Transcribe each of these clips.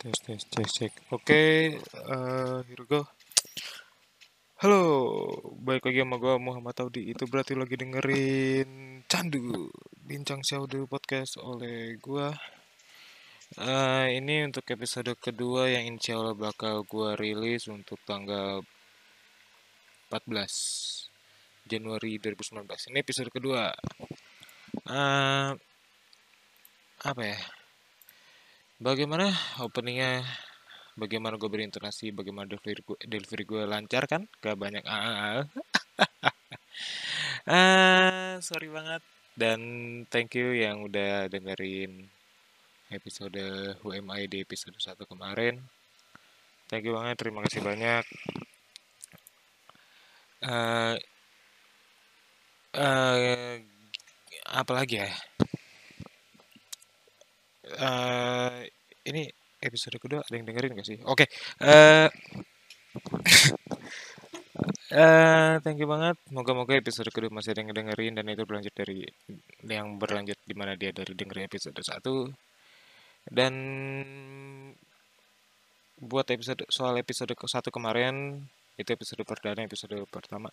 tes tes cek cek. Oke eh here we go halo baik lagi sama gue Muhammad Taudi itu berarti lagi dengerin Candu Bincang Syaudu podcast oleh gue Eh ini untuk episode kedua yang insya Allah bakal gue rilis untuk tanggal 14 Januari 2019 ini episode kedua. Eh apa ya bagaimana openingnya? Bagaimana gue berintonasi? Bagaimana delivery gue, delivery gue lancar kan? Gak banyak ah ah sorry banget. Dan thank you yang udah dengerin episode Who Am I di episode 1 kemarin. Thank you banget terima kasih banyak. Eh eh apa lagi ya eh ini episode kedua ada yang dengerin gak sih? Oke eh eh thank you banget. Moga-moga episode kedua masih ada yang dengerin dan itu berlanjut dari yang berlanjut di mana dia dari dengerin episode 1 dan buat episode soal episode satu kemarin itu episode perdana episode pertama.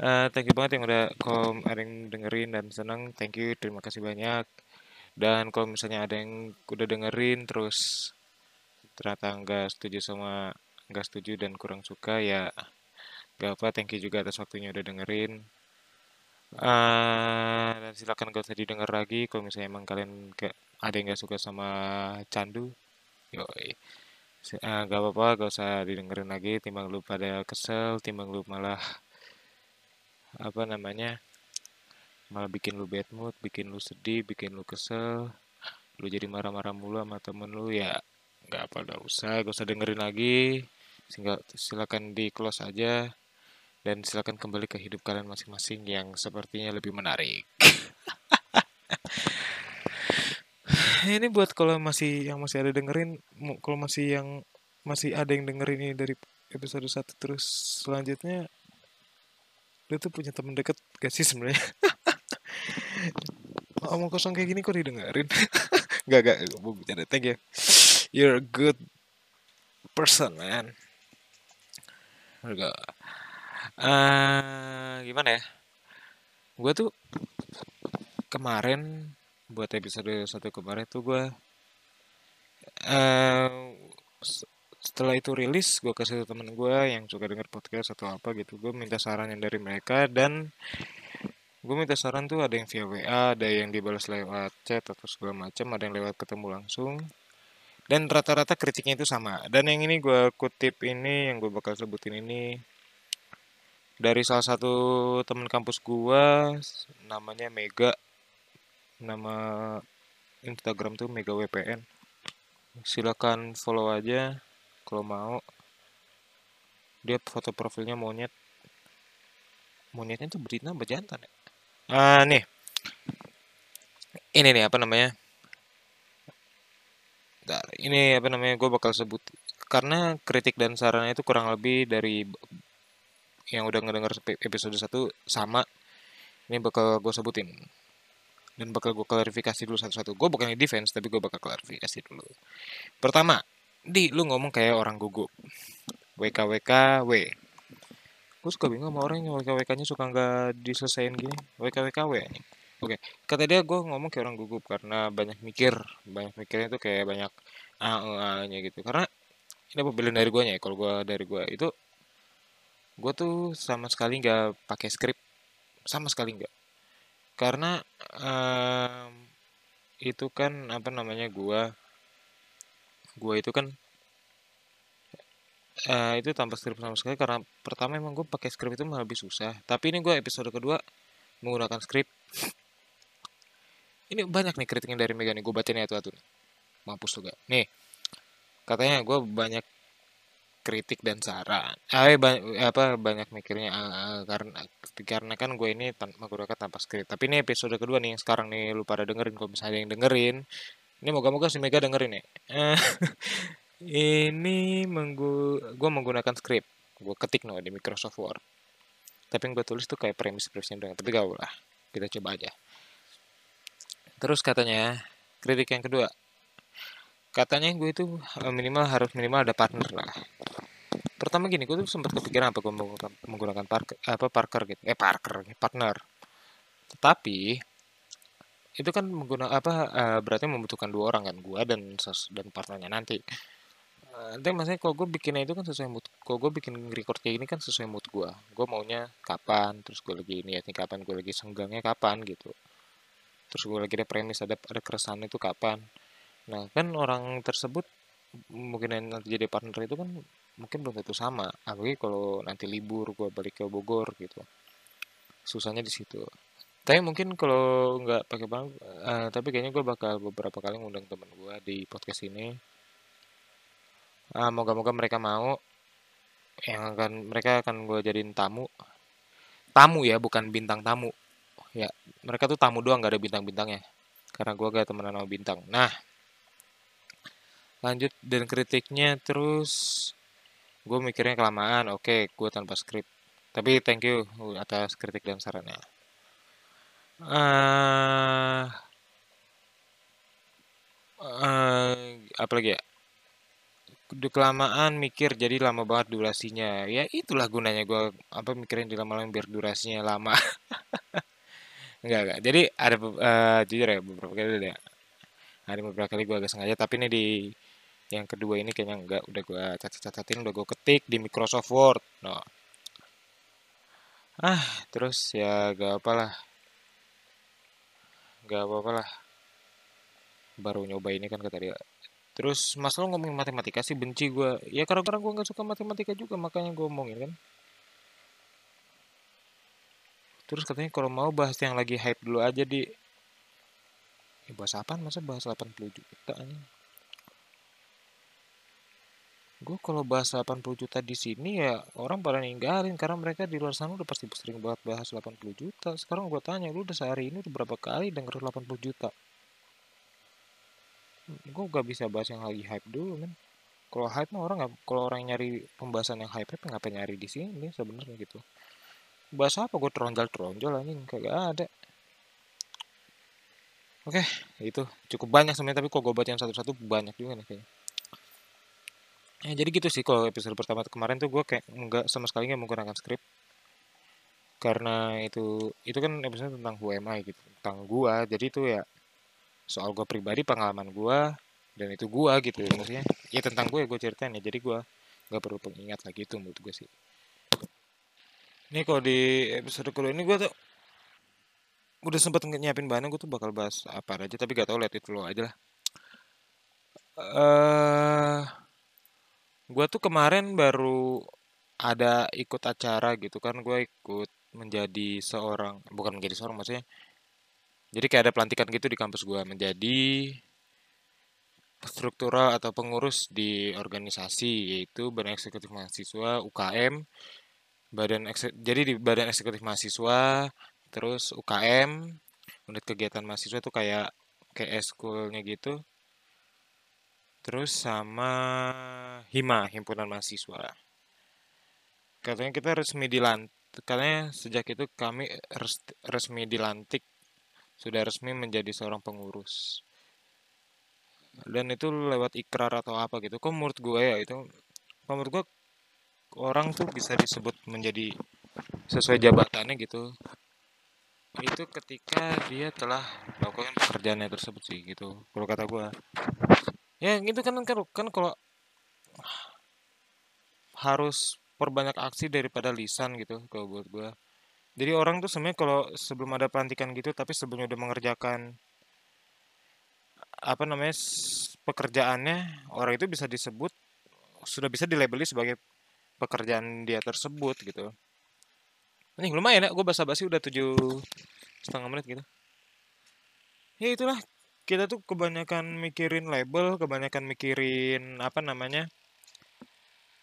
Eh, thank you banget yang udah kom ada yang dengerin dan seneng. Thank you terima kasih banyak dan kalau misalnya ada yang udah dengerin terus ternyata nggak setuju sama nggak setuju dan kurang suka ya gak apa thank you juga atas waktunya udah dengerin. Eh, dan silakan gak usah didengar lagi kalau misalnya emang kalian gak, ada yang gak suka sama candu yoi. Si- eh, gak apa-apa gak usah didengerin lagi. Timbang lu pada kesel timbang lu malah apa namanya malah bikin lu bad mood bikin lu sedih bikin lu kesel. Lu jadi marah-marah mulu sama temen lu ya nggak apa nggak usah gak usah dengerin lagi. Sehingga silakan di close aja. Dan silakan kembali ke hidup kalian masing-masing yang sepertinya lebih menarik. Ini buat kalau masih yang masih ada dengerin kalau masih yang masih ada yang dengerin ini dari episode 1 terus selanjutnya lu tuh punya temen deket gak sih sebenarnya omong kosong kayak gini kok didengerin? Gak gak gue bercanda. Thank you. You're a good person man. Enggak. Eh, gimana ya? Gue tuh kemarin buat episode satu kemarin tuh gue eh s- setelah itu rilis gue kasih temen gue yang suka denger podcast atau apa gitu. Gue minta saran yang dari mereka dan gue minta saran tuh ada yang via WA ada yang dibalas lewat chat atau segala macam ada yang lewat ketemu langsung. Dan rata-rata kritiknya itu sama. Dan yang ini gue kutip ini yang gue bakal sebutin ini dari salah satu teman kampus gue namanya Mega. Nama Instagram tuh Mega WPN silakan follow aja kalau mau. Dia foto profilnya monyet. Monyetnya tuh betina apa jantan ya ah nih. Ini nih apa namanya? Bentar, ini apa namanya gue bakal sebut. Karena kritik dan sarannya itu kurang lebih dari yang udah ngedenger episode 1 sama. Ini bakal gue sebutin. Dan bakal gue klarifikasi dulu satu-satu. Gue bukan defense tapi gue bakal klarifikasi dulu. Pertama di lu ngomong kayak orang gugup. WKWKW gue suka bingung sama orang yang WKWK nya suka nggak diselesain gini. WKWKW anjing. oke kata dia gue ngomong kayak orang gugup karena banyak mikir banyak mikirnya tuh kayak banyak a nya gitu. Karena ini pembelian dari gue ya? Kalau gue dari gue itu gue tuh sama sekali nggak pakai skrip. Sama sekali nggak. Karena em, itu kan apa namanya gua gua itu kan eh, itu tanpa skrip sama sekali karena pertama emang gue pakai skrip itu malah lebih susah. Tapi ini gue episode kedua menggunakan skrip. Ini banyak nih kritiknya dari Mega nih gue bacain ya tuh nih. Mampus juga. Nih katanya gue banyak kritik dan saran. Ah eh, apa banyak mikirnya ah, ah, karena karena kan gue ini tan menggunakan tanpa skrip. Tapi ini episode kedua nih yang sekarang nih lu pada dengerin kalau misalnya ada yang dengerin ini moga-moga si Mega dengerin ya ini menggu gue menggunakan skrip gue ketik no di Microsoft Word. Tapi yang gue tulis tuh kayak premis premisnya doang tapi gak lah kita coba aja. Terus katanya kritik yang kedua. Katanya gue itu eh, minimal harus minimal ada partner lah. Pertama gini gue tuh sempat kepikiran apa gue menggunakan, menggunakan parker apa parker gitu. Eh parker partner. Tetapi itu kan menggunakan apa uh, berarti membutuhkan dua orang kan gue dan dan partnernya nanti nanti maksudnya kalau gue bikinnya itu kan sesuai mood kalau gue bikin record kayak gini kan sesuai mood gue gue maunya kapan terus gue lagi ini ya kapan gue lagi senggangnya kapan gitu. Terus gue lagi ada premis ada ada keresahan itu kapan. Nah kan orang tersebut mungkin nanti jadi partner itu kan mungkin belum tentu sama. Apalagi kalau nanti libur gue balik ke Bogor gitu. Susahnya di situ. Tapi mungkin kalau nggak pakai bang uh, tapi kayaknya gue bakal beberapa kali ngundang temen gue di podcast ini uh, moga-moga mereka mau. Yang akan mereka akan gue jadiin tamu. Tamu ya bukan bintang tamu. Ya mereka tuh tamu doang gak ada bintang-bintangnya. Karena gue gak temenan sama bintang. Nah lanjut dan kritiknya terus gue mikirnya kelamaan. Oke gue tanpa skrip. Tapi thank you atas kritik dan sarannya. Uh, uh, apa lagi ya udah kelamaan mikir jadi lama banget durasinya. Ya itulah gunanya gue apa mikirin di lama-lama biar durasinya lama. Enggak enggak. Jadi ada uh, jujur ya beberapa kali udah ada beberapa kali gue agak sengaja tapi ini di yang kedua ini kayaknya enggak. Udah gue catat-catatin udah gue ketik di Microsoft Word. No. Ah terus ya gak apalah. Gak apa-apa lah baru nyoba ini kan kata dia terus masalah ngomongin matematika sih benci gue ya karena-karena gue nggak suka matematika juga makanya gue ngomongin kan. Terus katanya kalau mau bahas yang lagi hype dulu aja di. Ya bahas apa masa bahas 80 juta nih gue kalau bahas 80 juta di sini ya orang pada ninggalin karena mereka di luar sana udah pasti sering banget bahas 80 juta. Sekarang gue tanya lu udah sehari ini udah berapa kali denger 80 juta gue gak bisa bahas yang lagi hype dulu kan kalau hype mah orang nggak kalau orang nyari pembahasan yang hype ngapain nyari di sini sebenarnya gitu. Bahas apa? Gue teronjol teronjol anjing. Kagak ada. Oke itu. Cukup banyak sebenarnya tapi kok gue baca yang satu-satu banyak juga nih kayaknya. Ya, jadi gitu sih kalau episode pertama kemarin tuh gue kayak nggak sama sekali nggak menggunakan skrip. Karena itu itu kan episode tentang who gitu. Tentang gue jadi itu ya soal gue pribadi pengalaman gue dan itu gue gitu ya, maksudnya. Ya tentang gue ya gue ceritain ya. Jadi gue nggak perlu pengingat lagi itu menurut gue sih. Ini kalau di episode kedua ini gue tuh udah sempet nyiapin bahannya gue tuh bakal bahas apa aja tapi gak tau lihat itu lo aja lah. Eh uh, gue tuh kemarin baru ada ikut acara gitu kan. Gue ikut menjadi seorang bukan menjadi seorang maksudnya jadi kayak ada pelantikan gitu di kampus gue menjadi struktural atau pengurus di organisasi yaitu Badan Eksekutif Mahasiswa UKM Badan Eksek, jadi di Badan Eksekutif Mahasiswa terus UKM unit kegiatan mahasiswa tuh kayak kayak eskulnya gitu. Terus sama Hima himpunan mahasiswa. Katanya kita resmi dilantik katanya sejak itu kami resmi dilantik sudah resmi menjadi seorang pengurus. Dan itu lewat ikrar atau apa gitu. Kok menurut gue ya itu menurut gue orang tuh bisa disebut menjadi sesuai jabatannya gitu. Itu ketika dia telah melakukan pekerjaannya tersebut sih gitu kalau kata gue ya gitu kan kan kan kalau harus perbanyak aksi daripada lisan gitu kalau buat gue jadi orang tuh sebenarnya kalau sebelum ada pelantikan gitu tapi sebelumnya udah mengerjakan apa namanya pekerjaannya orang itu bisa disebut sudah bisa dilabeli sebagai pekerjaan dia tersebut gitu ini lumayan ya gue basa-basi udah tujuh setengah menit gitu ya itulah kita tuh kebanyakan mikirin label, kebanyakan mikirin apa namanya,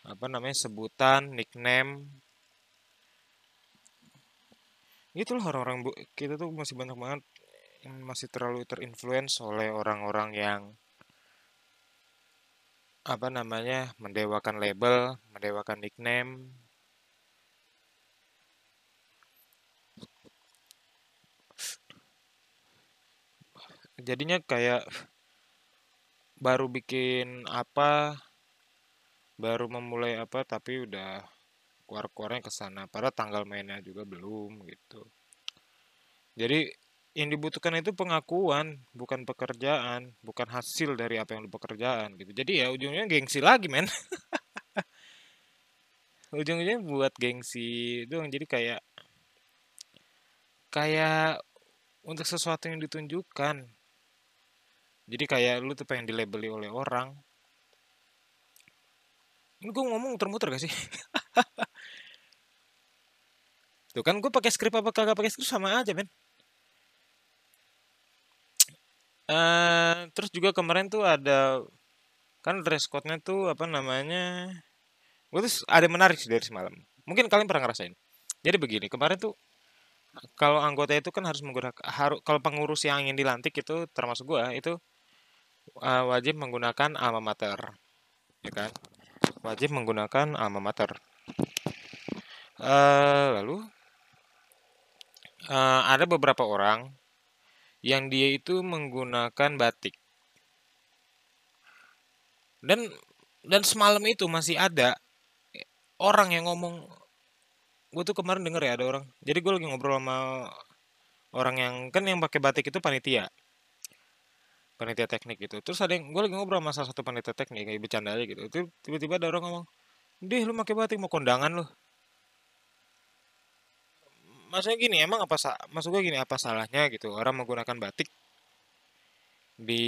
apa namanya sebutan, nickname. Itulah orang-orang bu, kita tuh masih banyak banget yang masih terlalu terinfluence oleh orang-orang yang apa namanya mendewakan label, mendewakan nickname, jadinya kayak baru bikin apa baru memulai apa tapi udah keluar-keluarnya ke sana. Pada tanggal mainnya juga belum gitu. Jadi yang dibutuhkan itu pengakuan bukan pekerjaan bukan hasil dari apa yang lu pekerjaan gitu. Jadi ya ujungnya gengsi lagi men. Ujung-ujungnya buat gengsi doang. Jadi kayak kayak untuk sesuatu yang ditunjukkan. Jadi kayak lu tuh pengen dilabeli oleh orang. Ini gue ngomong muter-muter gak sih tuh kan gue pakai skrip apa kagak pakai skrip sama aja men. Uh, terus juga kemarin tuh ada kan dress code-nya tuh apa namanya gue tuh ada menarik sih dari semalam. Mungkin kalian pernah ngerasain. Jadi begini kemarin tuh kalau anggota itu kan harus menggunakan harus kalau pengurus yang ingin dilantik itu termasuk gue itu uh, wajib menggunakan alma mater ya kan? Wajib menggunakan alma mater. Uh, lalu uh, ada beberapa orang yang dia itu menggunakan batik. Dan dan semalam itu masih ada orang yang ngomong gue tuh kemarin denger ya ada orang. Jadi gue lagi ngobrol sama orang yang kan yang pakai batik itu panitia. Panitia teknik gitu. Terus ada yang gue lagi ngobrol sama salah satu panitia teknik kayak bercanda aja gitu. Itu tiba-tiba ada orang ngomong deh lu pakai batik mau kondangan lu maksudnya gini emang apa maksud gue gini apa salahnya gitu orang menggunakan batik? Di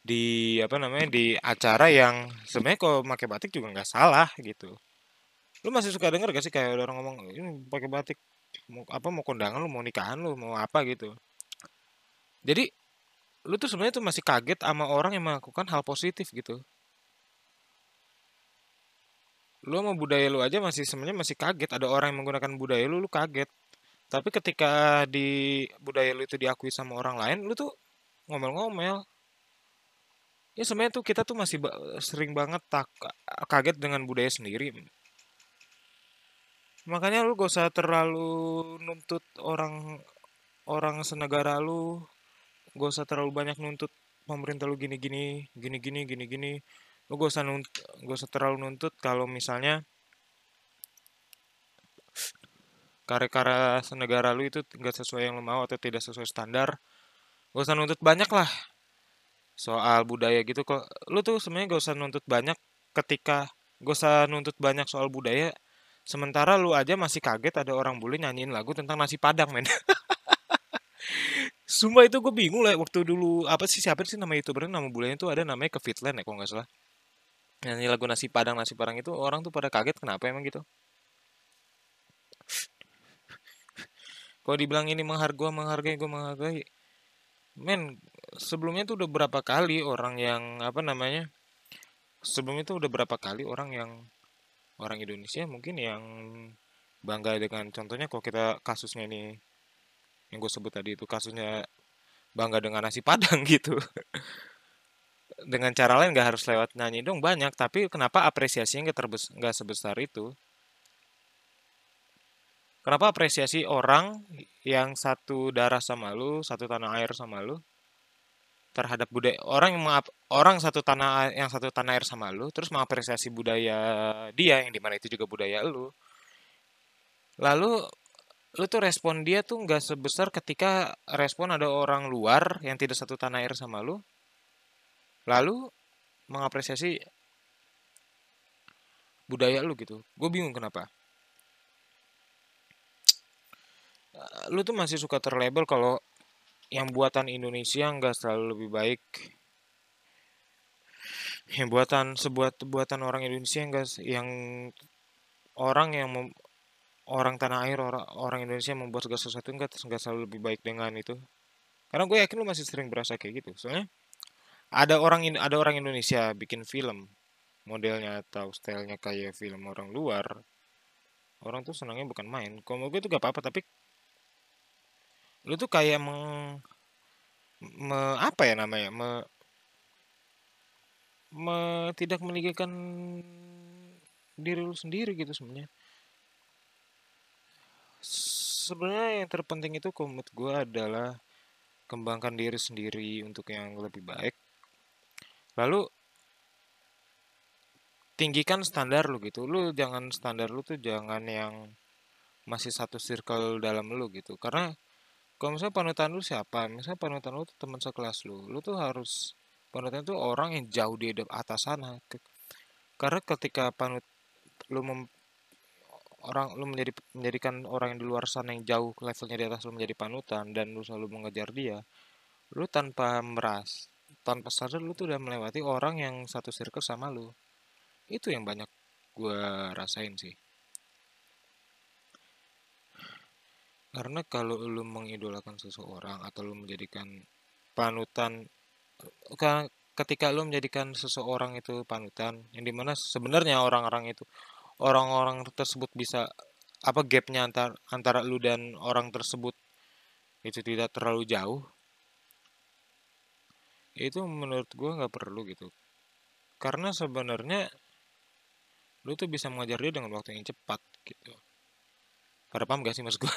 di apa namanya di acara yang sebenarnya kalau pakai batik juga nggak salah gitu. Lu masih suka denger gak sih kayak orang ngomong ini pakai batik mau apa mau kondangan lu mau nikahan lu mau apa gitu. Jadi lu tuh sebenarnya tuh masih kaget sama orang yang melakukan hal positif gitu lu sama budaya lu aja masih sebenarnya masih kaget. Ada orang yang menggunakan budaya lu lu kaget. Tapi ketika di budaya lu itu diakui sama orang lain lu tuh ngomel-ngomel. Ya sebenarnya tuh kita tuh masih sering banget tak kaget dengan budaya sendiri. Makanya lu gak usah terlalu nuntut orang orang senegara lu. Gak usah terlalu banyak nuntut pemerintah lu gini gini gini gini gini gini lu gak usah nuntut, gak usah terlalu nuntut kalau misalnya karya-karya senegara lu itu nggak sesuai yang lu mau atau tidak sesuai standar gak usah nuntut banyak lah soal budaya gitu. Kok lu tuh sebenarnya gak usah nuntut banyak ketika gak usah nuntut banyak soal budaya sementara lu aja masih kaget ada orang bule nyanyiin lagu tentang nasi padang men. Sumpah itu gue bingung lah waktu dulu apa sih siapa sih nama youtubernya? Nama bulenya itu ada namanya ke Fitland ya kalau nggak salah nyanyi lagu nasi padang nasi padang itu orang tuh pada kaget kenapa emang gitu? Kalau dibilang ini menghargai menghargai gue menghargai. Men sebelumnya tuh udah berapa kali orang yang apa namanya sebelumnya tuh udah berapa kali orang yang orang Indonesia mungkin yang bangga dengan contohnya kalau kita kasusnya ini yang gue sebut tadi itu kasusnya bangga dengan nasi padang gitu dengan cara lain nggak harus lewat nyanyi dong banyak. Tapi kenapa apresiasinya nggak terbes nggak sebesar itu? Kenapa apresiasi orang yang satu darah sama lu satu tanah air sama lu terhadap budaya orang yang orang satu tanah yang satu tanah air sama lu terus mengapresiasi budaya dia yang di mana itu juga budaya lu lalu lu tuh respon dia tuh nggak sebesar ketika respon ada orang luar yang tidak satu tanah air sama lu lalu mengapresiasi budaya lu gitu. Gue bingung kenapa. Lu tuh masih suka terlabel kalau yang buatan Indonesia nggak selalu lebih baik. Yang buatan sebuah buatan orang Indonesia enggak yang orang yang mem, orang tanah air orang orang Indonesia membuat segala sesuatu enggak enggak selalu lebih baik dengan itu. Karena gue yakin lu masih sering berasa kayak gitu. Soalnya ada orang ada orang Indonesia bikin film modelnya atau stylenya kayak film orang luar orang tuh senangnya bukan main. Kalau gue tuh gak apa-apa tapi lu tuh kayak meng me, apa ya namanya me, me tidak meninggikan diri lu sendiri gitu sebenarnya. Sebenarnya yang terpenting itu komut gue adalah kembangkan diri sendiri untuk yang lebih baik lalu tinggikan standar lu gitu. Lu jangan standar lu tuh jangan yang masih satu circle dalam lu gitu. Karena kalau misalnya panutan lu siapa? Misalnya panutan lu tuh teman sekelas lu. Lu tuh harus panutan tuh orang yang jauh di atas sana. Karena ketika panut lu mem, orang lu menjadi menjadikan orang yang di luar sana yang jauh levelnya di atas lu menjadi panutan dan lu selalu mengejar dia lu tanpa meras tanpa sadar lu tuh udah melewati orang yang satu circle sama lu. Itu yang banyak gue rasain sih. Karena kalau lu mengidolakan seseorang atau lu menjadikan panutan ketika lu menjadikan seseorang itu panutan yang di mana sebenarnya orang-orang itu orang-orang tersebut bisa apa gapnya antar antara lu dan orang tersebut itu tidak terlalu jauh itu menurut gue nggak perlu gitu. Karena sebenarnya lu tuh bisa mengajar dia dengan waktu yang cepat gitu. Pada paham gak sih mas gue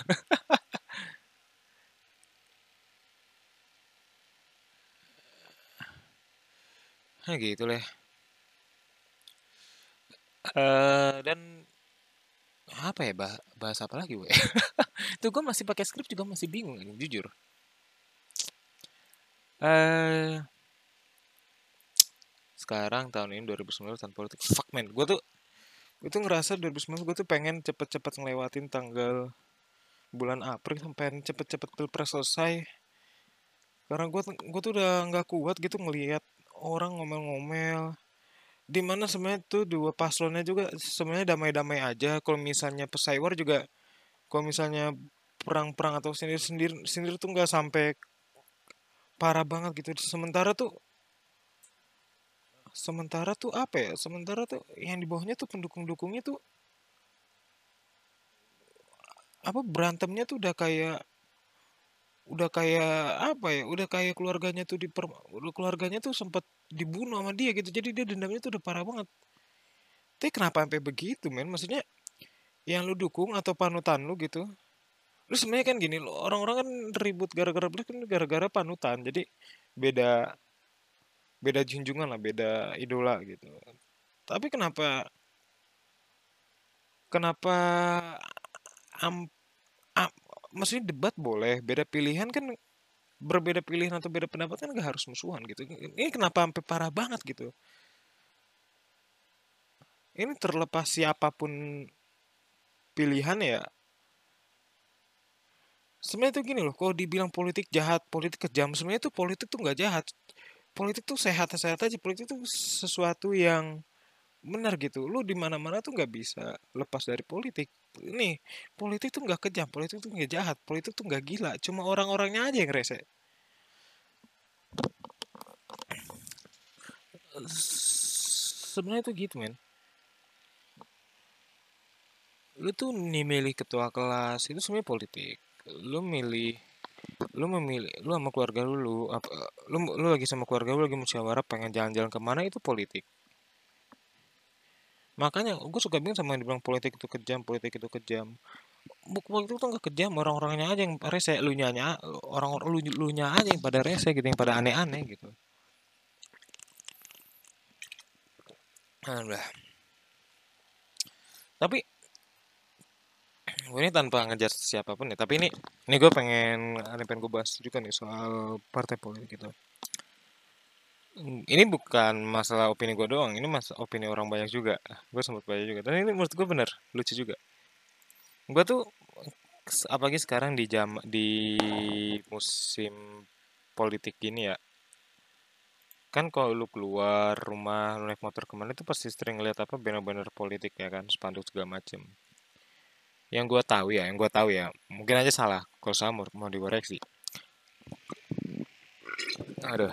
nah gitu lah. Uh, dan apa ya bah bahas apa lagi gue tuh gue masih pakai skrip juga masih bingung jujur uh, sekarang tahun ini 2019 tahun politik. Fuck man. Gue tuh gue tuh ngerasa 2019 gue tuh pengen cepet-cepet ngelewatin tanggal bulan April sampai cepet-cepet pilpres selesai. Karena gue gue tuh udah nggak kuat gitu ngelihat orang ngomel-ngomel. Di mana sebenarnya tuh dua paslonnya juga sebenarnya damai-damai aja. Kalau misalnya pesaiwar juga kalau misalnya perang-perang atau sendiri-sendiri sendiri tuh nggak sampai parah banget gitu. Sementara tuh sementara tuh apa ya? Sementara tuh yang di bawahnya tuh pendukung-dukungnya tuh apa berantemnya tuh udah kayak udah kayak apa ya? Udah kayak keluarganya tuh di keluarganya tuh sempat dibunuh sama dia gitu. Jadi dia dendamnya tuh udah parah banget. Tapi kenapa sampai begitu men? Maksudnya yang lu dukung atau panutan lu gitu lu sebenarnya kan gini lo orang-orang kan ribut gara-gara kan gara-gara panutan. Jadi beda beda junjungan lah beda idola gitu. Tapi kenapa kenapa am, am, maksudnya debat boleh beda pilihan kan berbeda pilihan atau beda pendapat kan gak harus musuhan gitu. Ini kenapa sampai parah banget gitu? Ini terlepas siapa pun pilihan ya sebenarnya tuh gini loh kalau dibilang politik jahat politik kejam sebenarnya tuh politik tuh nggak jahat. Politik tuh sehat-sehat aja politik tuh sesuatu yang benar gitu. Lu di mana mana tuh nggak bisa lepas dari politik. Ini politik tuh nggak kejam politik tuh nggak jahat politik tuh nggak gila cuma orang-orangnya aja yang rese. Sebenarnya tuh gitu men. Lu tuh nih milih ketua kelas itu sebenarnya politik lu milih lu memilih lu sama keluarga lu lu apa lu, lu lagi sama keluarga lu lagi musyawarah pengen jalan-jalan ke mana itu politik. Makanya gue suka bingung sama yang dibilang politik itu kejam politik itu kejam. Politik itu nggak kejam orang-orangnya aja yang rese lu nyanya orang lu lu nya aja yang pada rese gitu yang pada aneh-aneh gitu. Alhamdulillah. Tapi gue ini tanpa ngejar siapa pun ya. Tapi ini ini gue pengen ada pengen gue bahas juga nih soal partai politik gitu ini bukan masalah opini gue doang ini mas opini orang banyak juga. Gue sempat baca juga. Dan ini menurut gue bener lucu juga. Gue tuh apalagi sekarang di jam di musim politik gini ya. Kan kalau lu keluar rumah lu naik motor ke mana itu pasti sering lihat apa banner-banner politik ya kan spanduk segala macem yang gue tahu ya yang gue tahu ya mungkin aja salah kalau salah mau, mau dikoreksi. Aduh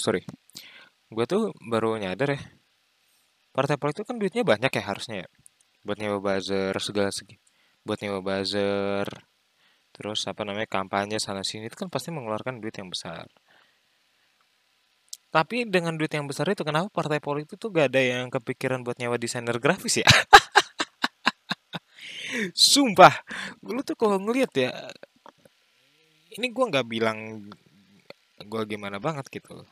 sorry. Gue tuh baru nyadar ya partai politik kan duitnya banyak ya harusnya ya buat nyewa buzzer segala segi buat nyewa buzzer terus apa namanya kampanye sana sini itu kan pasti mengeluarkan duit yang besar. Tapi dengan duit yang besar itu kenapa partai politik tuh gak ada yang kepikiran buat nyewa desainer grafis ya Sumpah, lu tuh kalau ngeliat ya, ini gue nggak bilang gue gimana banget gitu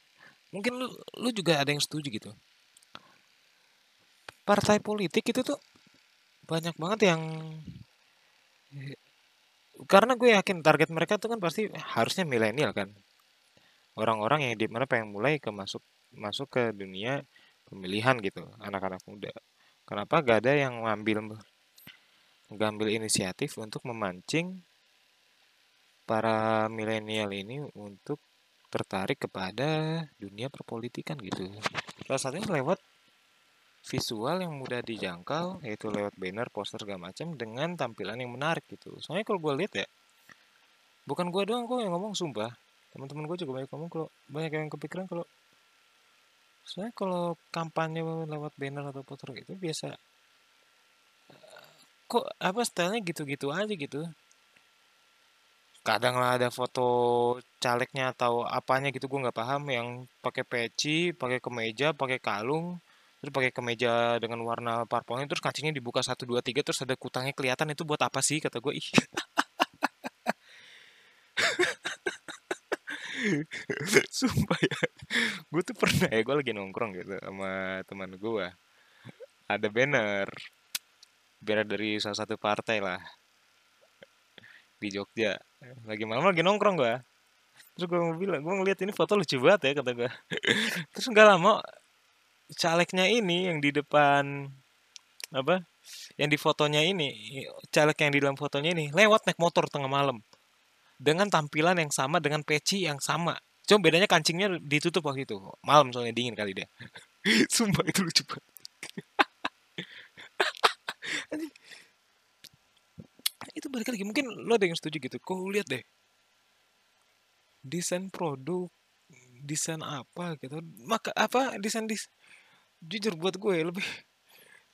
mungkin lu lu juga ada yang setuju gitu. Partai politik itu tuh banyak banget yang karena gue yakin target mereka tuh kan pasti harusnya milenial kan. Orang-orang yang di mana pengen mulai ke masuk masuk ke dunia pemilihan gitu anak-anak muda. Kenapa gak ada yang ngambil ngambil inisiatif untuk memancing para milenial ini untuk tertarik kepada dunia perpolitikan gitu salah satunya lewat visual yang mudah dijangkau yaitu lewat banner, poster segala macam dengan tampilan yang menarik gitu. Soalnya kalau gue lihat ya, bukan gue doang kok yang ngomong sumpah. Teman-teman gue juga banyak ngomong kalau banyak yang kepikiran kalau soalnya kalau kampanye lewat banner atau poster gitu biasa kok apa stylenya gitu-gitu aja gitu. Kadang lah ada foto calegnya atau apanya gitu gue nggak paham. Yang pakai peci pakai kemeja pakai kalung terus pakai kemeja dengan warna parpolnya terus kancingnya dibuka satu dua tiga terus ada kutangnya kelihatan itu buat apa sih? kata gue ih. Sumpah ya. Gue tuh pernah ya gue lagi nongkrong gitu sama teman gue ada banner banner dari salah satu partai lah. Di Jogja. Lagi malam lagi nongkrong gue terus gue mau bilang gue ngeliat ini foto lucu banget ya kata gue terus nggak lama calegnya ini yang di depan apa yang di fotonya ini caleg yang di dalam fotonya ini lewat naik motor tengah malam. Dengan tampilan yang sama dengan peci yang sama. Cuma bedanya kancingnya ditutup waktu itu. Malam soalnya dingin kali dia. Sumpah itu lucu banget itu balik lagi mungkin lo ada yang setuju gitu kok lihat deh desain produk desain apa gitu maka apa desain dis jujur buat gue lebih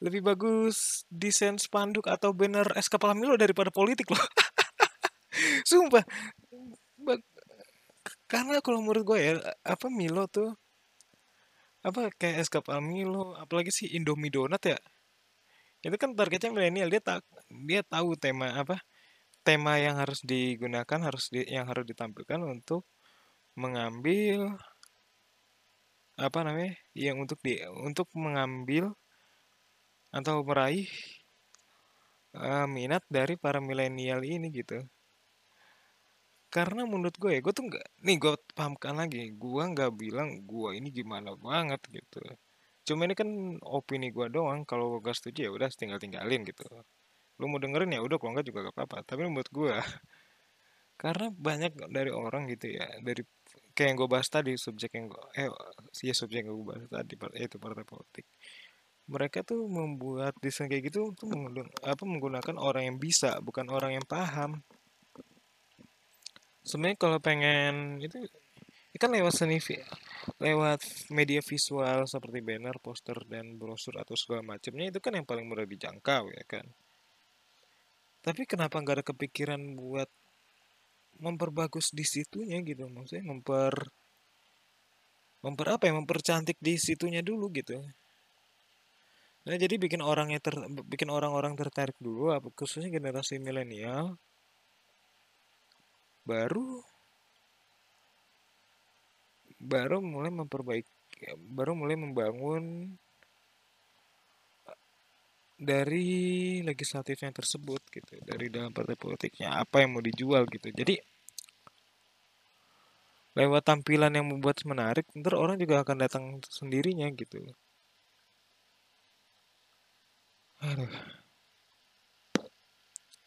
lebih bagus desain spanduk atau banner kepala Milo daripada politik loh. Sumpah. Karena kalau menurut gue ya, apa Milo tuh apa kayak kepala Milo, apalagi sih Indomie Donat ya. Itu kan targetnya milenial, dia tak dia tahu tema apa? Tema yang harus digunakan harus di, yang harus ditampilkan untuk mengambil apa namanya yang untuk di untuk mengambil atau meraih uh, minat dari para milenial ini gitu karena menurut gue ya gue tuh nggak nih gue pahamkan lagi gue nggak bilang gue ini gimana banget gitu cuma ini kan opini gue doang kalau gak setuju ya udah tinggal tinggalin gitu. Lu mau dengerin ya udah kalau enggak juga gak apa-apa. Tapi menurut gue karena banyak dari orang gitu ya dari kayak yang gue bahas tadi subjek yang gue eh ya subjek yang gue bahas tadi itu partai politik. Mereka tuh membuat desain kayak gitu tuh apa menggunakan orang yang bisa bukan orang yang paham. Sebenarnya kalau pengen itu ya kan lewat seni lewat media visual seperti banner, poster dan brosur atau segala macamnya itu kan yang paling mudah dijangkau ya kan. Tapi kenapa nggak ada kepikiran buat memperbagus di situnya gitu? Maksudnya memper memper apa ya? Mempercantik di situnya dulu gitu. Nah jadi bikin orangnya ter, bikin orang-orang tertarik dulu khususnya generasi milenial baru baru mulai memperbaiki baru mulai membangun dari legislatifnya tersebut gitu dari dalam partai politiknya apa yang mau dijual gitu. Jadi lewat tampilan yang membuat menarik ntar orang juga akan datang sendirinya gitu. Aduh.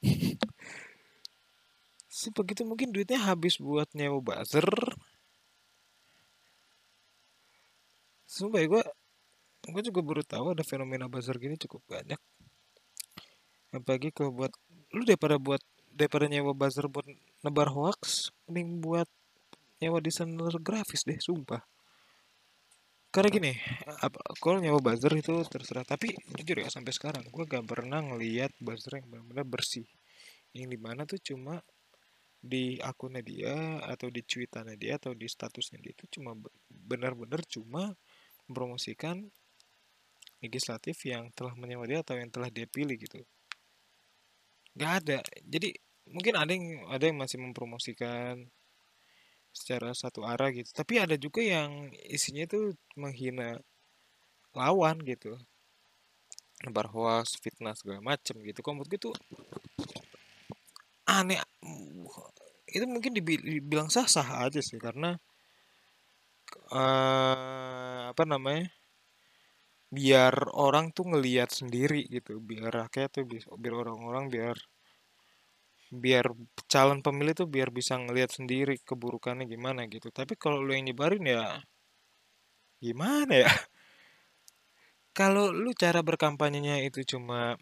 Sih begitu mungkin duitnya habis buat nyewa buzzer sumpah ya gue gue juga baru tahu ada fenomena buzzer gini cukup banyak. Apalagi kalau buat lu daripada buat daripada nyewa buzzer buat nebar hoax mending buat nyewa desainer grafis deh sumpah. Karena gini apa kalau nyewa buzzer itu terserah. Tapi jujur ya sampai sekarang gue gak pernah ngeliat buzzer yang benar-benar bersih. Yang di mana tuh cuma di akunnya dia atau di cuitannya dia atau di statusnya dia itu cuma benar-benar cuma mempromosikan legislatif yang telah menyewa dia atau yang telah dia pilih gitu. Nggak ada. Jadi mungkin ada yang ada yang masih mempromosikan secara satu arah gitu. Tapi ada juga yang isinya itu menghina lawan gitu. Nebar hoax fitnah segala macem gitu. Kok menurut gue tuh aneh. Itu mungkin dibilang sah sah aja sih karena uh, apa namanya biar orang tuh ngelihat sendiri gitu biar rakyat tuh biar orang-orang biar biar calon pemilih tuh biar bisa ngelihat sendiri keburukannya gimana gitu. Tapi kalau lu yang nyebarin ya gimana ya? Kalau lu cara berkampanyenya itu cuma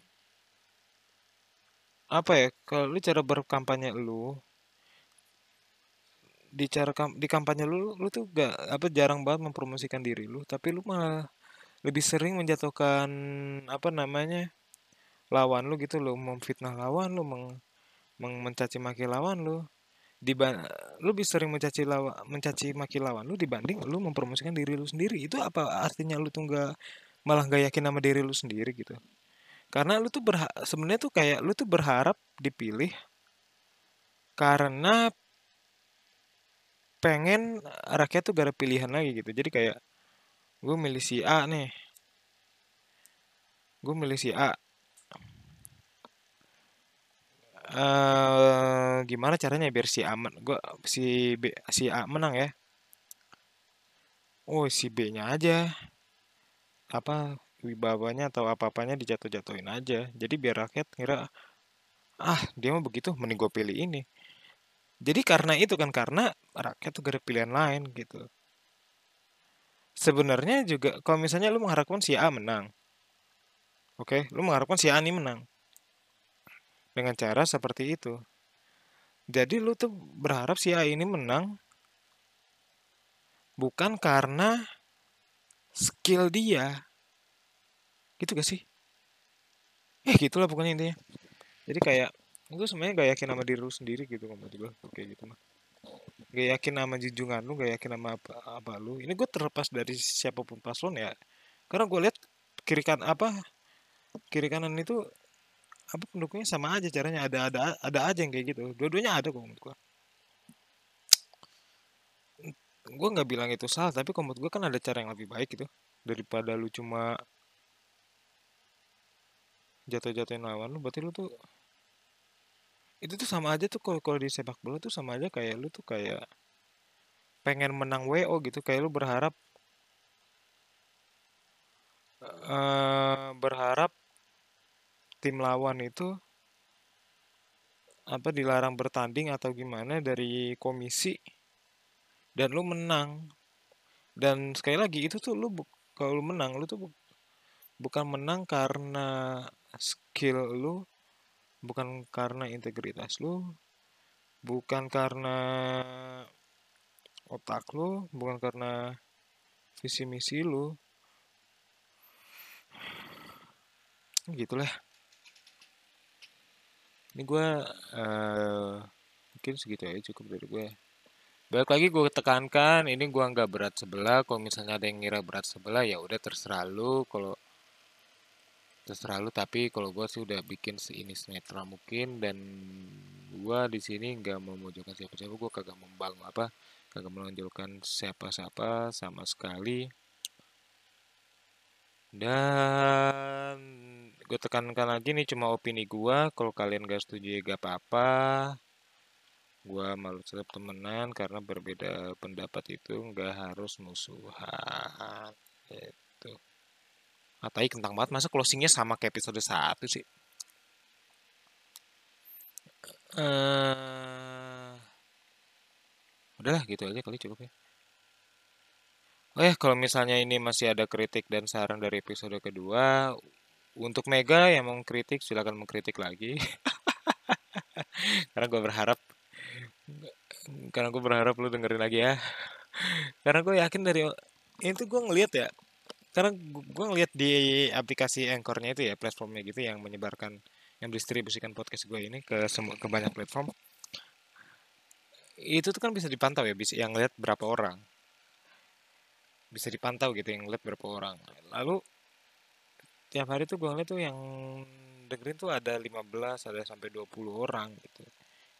apa ya kalau lu cara berkampanye lu di cara kam di kampanye lu lu tuh gak apa jarang banget mempromosikan diri lu tapi lu malah lebih sering menjatuhkan apa namanya lawan lu gitu lo memfitnah lawan lu meng, meng mencaci maki lawan lu. Diban lu lebih sering mencaci lawan mencaci maki lawan lu dibanding lu mempromosikan diri lu sendiri. Itu apa artinya lu tuh nggak malah nggak yakin sama diri lu sendiri gitu? Karena lu tuh berha sebenarnya tuh kayak lu tuh berharap dipilih karena pengen rakyat tuh gak ada pilihan lagi gitu. Jadi kayak gue milih si A nih. Gue milih si A. Uh, gimana caranya biar si A men gue si B si A menang ya? Oh si B nya aja. Apa wibawanya atau apa-apanya dijatuh-jatuhin aja. Jadi biar rakyat ngira ah dia mau begitu mending gue pilih ini. Jadi karena itu kan karena rakyat tuh gak ada pilihan lain gitu. Sebenarnya juga kalau misalnya lu mengharapkan si A menang. Oke, okay? lu mengharapkan si A ini menang. Dengan cara seperti itu. Jadi lu tuh berharap si A ini menang bukan karena skill dia gitu gak sih eh gitulah pokoknya intinya jadi kayak gue sebenarnya gak yakin sama diri lu sendiri gitu menurut gue kayak gitu mah. Gak yakin sama junjungan lu gak yakin sama apa, apa lu. Ini gue terlepas dari siapa pun paslon ya. Karena gue lihat kiri kan apa kiri kanan itu apa pendukungnya sama aja caranya. Ada ada ada aja yang kayak gitu. Dua-duanya ada kok menurut gue gue nggak bilang itu salah tapi menurut gue kan ada cara yang lebih baik gitu. Daripada lu cuma jatuh-jatuhin lawan lu berarti lu tuh itu tuh sama aja tuh kalau kalau di sepak bola tuh sama aja kayak lu tuh kayak pengen menang WO gitu kayak lu berharap uh, berharap tim lawan itu apa dilarang bertanding atau gimana dari komisi dan lu menang. Dan sekali lagi itu tuh lu kalau lu menang lu tuh bukan menang karena skill lu bukan karena integritas lu bukan karena otak lu bukan karena visi misi lu gitulah ini gue uh, mungkin segitu aja cukup dari gue Balik lagi gue tekankan, ini gue nggak berat sebelah. Kalau misalnya ada yang ngira berat sebelah, ya udah terserah lu. Kalau terserah lu, tapi kalau gue sih udah bikin seini netral mungkin dan gue di sini nggak memojokkan siapa-siapa. Gue kagak membangun apa, kagak menonjolkan siapa-siapa sama sekali. Dan gue tekankan lagi nih cuma opini gue. Kalau kalian gak setuju ya gak apa-apa gua malu tetap temenan karena berbeda pendapat itu nggak harus musuhan itu Atai kentang banget. Masa closingnya sama kayak episode 1 sih? Uh, udahlah gitu aja kali cukup ya. Oh ya, kalau misalnya ini masih ada kritik dan saran dari episode kedua, untuk Mega yang mau kritik silahkan mengkritik lagi. Karena gue berharap karena gue berharap lu dengerin lagi ya. Karena gue yakin dari itu gue ngeliat ya karena gue ngeliat di aplikasi Anchornya itu ya platformnya gitu yang menyebarkan yang distribusikan podcast gue ini ke ke banyak platform. Itu tuh kan bisa dipantau ya bisa yang lihat berapa orang. Bisa dipantau gitu yang lihat berapa orang. Lalu tiap hari tuh gue ngeliat tuh yang dengerin tuh ada 15 ada sampai 20 orang gitu.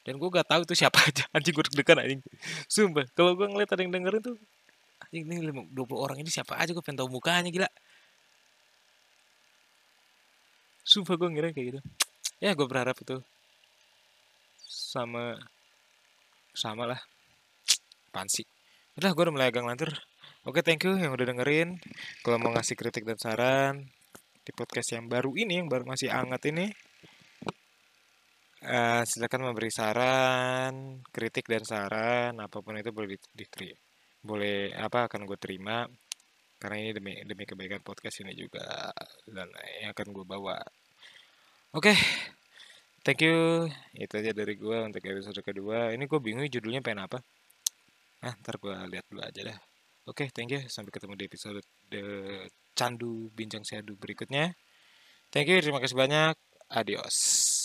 Dan gue gak tahu itu siapa aja anjing gue deg-degan anjing. Sumpah kalau gue ngeliat ada yang dengerin tuh anjing ini 20 orang ini siapa aja? Gue pengen tahu mukanya gila. Sumpah gue ngira kayak gitu. Ya gue berharap itu sama sama lah. Apaan sih? Udah gue udah mulai agak lantur oke thank you yang udah dengerin. Kalau mau ngasih kritik dan saran di podcast yang baru ini yang baru masih hangat ini uh, silakan memberi saran kritik dan saran apa pun itu boleh diterima boleh apa akan gue terima karena ini demi demi kebaikan podcast ini juga dan yang akan gue bawa. Oke okay. thank you. Itu aja dari gue untuk episode kedua. Ini gue bingung judulnya pengen apa. Nah ntar gue lihat dulu aja dah. Oke okay, thank you. Sampai ketemu di episode the candu bincang seadu berikutnya. Thank you terima kasih banyak. Adios